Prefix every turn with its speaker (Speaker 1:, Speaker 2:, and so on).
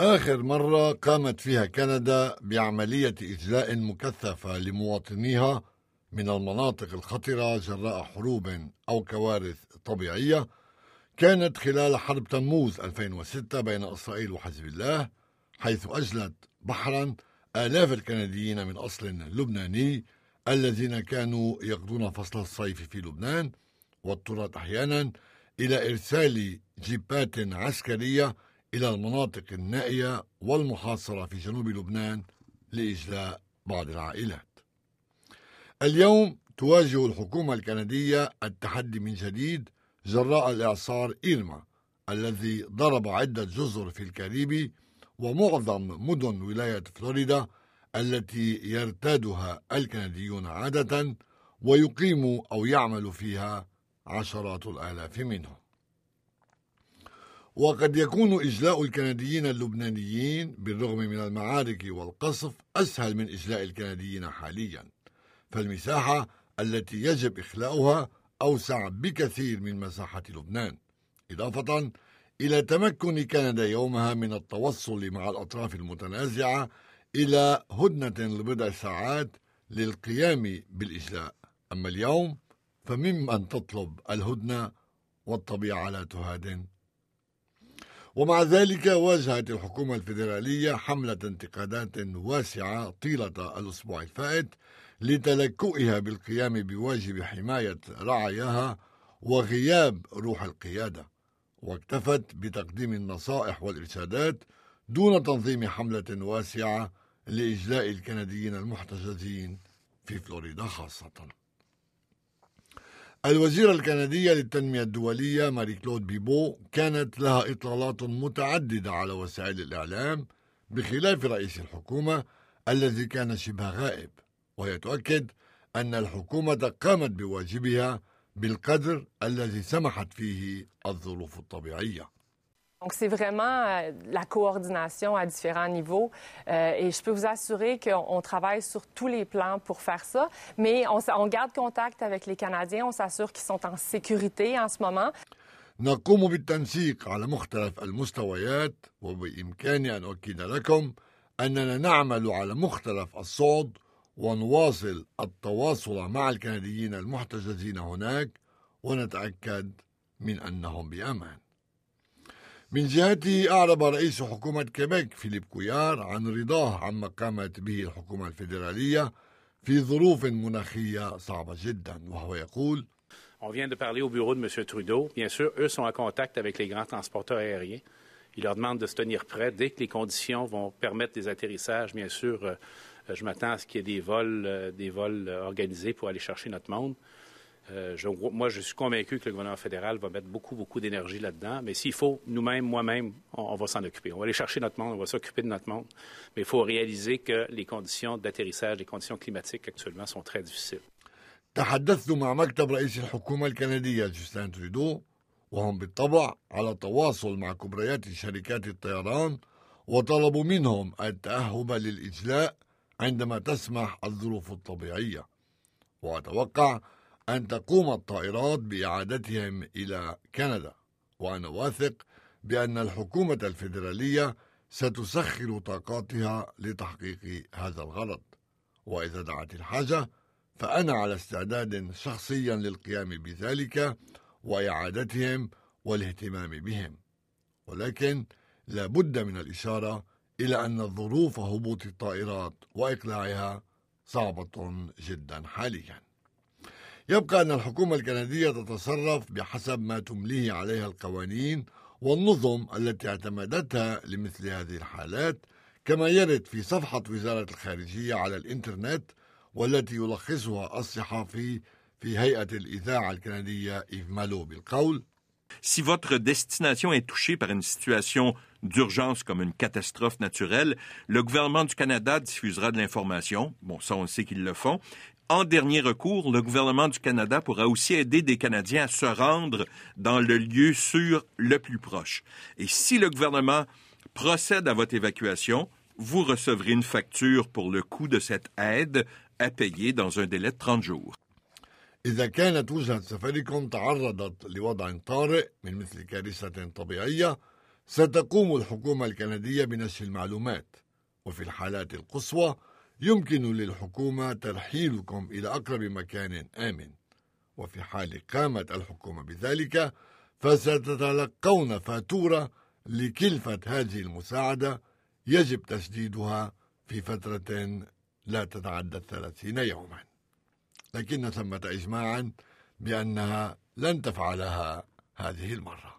Speaker 1: آخر مرة قامت فيها كندا بعملية إجلاء مكثفة لمواطنيها من المناطق الخطرة جراء حروب أو كوارث طبيعية كانت خلال حرب تموز 2006 بين إسرائيل وحزب الله حيث أجلت بحرا آلاف الكنديين من أصل لبناني الذين كانوا يقضون فصل الصيف في لبنان واضطرت أحيانا إلى إرسال جيبات عسكرية إلى المناطق النائية والمحاصرة في جنوب لبنان لإجلاء بعض العائلات. اليوم تواجه الحكومة الكندية التحدي من جديد جراء الإعصار إيرما الذي ضرب عدة جزر في الكاريبي ومعظم مدن ولاية فلوريدا التي يرتادها الكنديون عادة ويقيم أو يعمل فيها عشرات الآلاف منهم. وقد يكون إجلاء الكنديين اللبنانيين بالرغم من المعارك والقصف أسهل من إجلاء الكنديين حاليا. فالمساحة التي يجب إخلاؤها أوسع بكثير من مساحة لبنان. إضافة إلى تمكن كندا يومها من التوصل مع الأطراف المتنازعة إلى هدنة لبضع ساعات للقيام بالإجلاء. أما اليوم فممن تطلب الهدنة والطبيعة لا تهادن. ومع ذلك واجهت الحكومة الفيدرالية حملة انتقادات واسعة طيلة الأسبوع الفائت لتلكؤها بالقيام بواجب حماية رعاياها وغياب روح القيادة واكتفت بتقديم النصائح والإرشادات دون تنظيم حملة واسعة لإجلاء الكنديين المحتجزين في فلوريدا خاصة. الوزيرة الكندية للتنمية الدولية ماري كلود بيبو كانت لها إطلالات متعددة على وسائل الإعلام بخلاف رئيس الحكومة الذي كان شبه غائب وهي تؤكد أن الحكومة قامت بواجبها بالقدر الذي سمحت فيه الظروف الطبيعية.
Speaker 2: Donc, c'est vraiment euh, la coordination à différents niveaux. Euh, et je peux vous assurer qu'on travaille sur tous les plans pour faire ça. Mais on, on garde contact avec les Canadiens. On s'assure qu'ils sont en sécurité en ce moment.
Speaker 1: نقوم بالتنسيق على مختلف المستويات وبإمكاني أن أؤكد لكم أننا نعمل على مختلف الصعد ونواصل التواصل مع الكنديين المحتجزين هناك ونتأكد من أنهم بأمان من جهته أعرب رئيس حكومة كيبيك فيليب كويار عن رضاه عما قامت به الحكومة الفيدرالية في ظروف مناخية صعبة جدا وهو يقول
Speaker 3: On vient de parler au bureau de M. Trudeau. Bien sûr, eux sont en contact avec les grands transporteurs aériens. Ils leur demandent de se tenir prêts dès que les conditions vont permettre des atterrissages. Bien sûr, euh, je m'attends à ce qu'il y ait des vols, euh, des vols euh, organisés pour aller chercher notre monde. Euh, je, moi, je suis convaincu que le gouvernement fédéral va mettre beaucoup, beaucoup d'énergie là-dedans. Mais s'il faut, nous-mêmes, moi-même, on, on, va s'en occuper. On va aller chercher notre monde, on va s'occuper de notre monde. Mais il faut réaliser que les conditions d'atterrissage, les conditions climatiques actuellement sont très difficiles.
Speaker 1: تحدثت مع مكتب رئيس الحكومة الكندية جوستين تريدو وهم بالطبع على تواصل مع كبريات شركات الطيران وطلبوا منهم التأهب للإجلاء عندما تسمح الظروف الطبيعية وأتوقع أن تقوم الطائرات بإعادتهم إلى كندا وأنا واثق بأن الحكومة الفيدرالية ستسخر طاقاتها لتحقيق هذا الغرض. وإذا دعت الحاجة فأنا على استعداد شخصيا للقيام بذلك وإعادتهم والاهتمام بهم. ولكن لا بد من الإشارة إلى أن ظروف هبوط الطائرات وإقلاعها صعبة جدا حاليا. يبقى أن الحكومة الكندية تتصرف بحسب ما تمليه عليها القوانين والنظم التي اعتمدتها لمثل هذه الحالات كما يرد في صفحة وزارة الخارجية على الإنترنت والتي يلخصها الصحفي في هيئة الإذاعة الكندية إيف مالو بالقول
Speaker 4: Si votre destination est touchée par une situation d'urgence comme une catastrophe naturelle, le gouvernement du Canada diffusera de l'information. Bon, ça, on sait qu'ils le font. En dernier recours, le gouvernement du Canada pourra aussi aider des Canadiens à se rendre dans le lieu sûr le plus proche. Et si le gouvernement procède à votre évacuation, vous recevrez une facture pour le coût de cette aide à payer dans un délai de 30 jours.
Speaker 1: إذا كانت وجهة سفركم تعرضت لوضع طارئ من مثل كارثة طبيعية ستقوم الحكومة الكندية بنشر المعلومات. وفي الحالات القصوى يمكن للحكومة ترحيلكم إلى أقرب مكان آمن. وفي حال قامت الحكومة بذلك فستتلقون فاتورة لكلفة هذه المساعدة يجب تسديدها في فترة لا تتعدى الثلاثين يوما. لكن ثمة إجماعا بأنها لن تفعلها هذه المرة.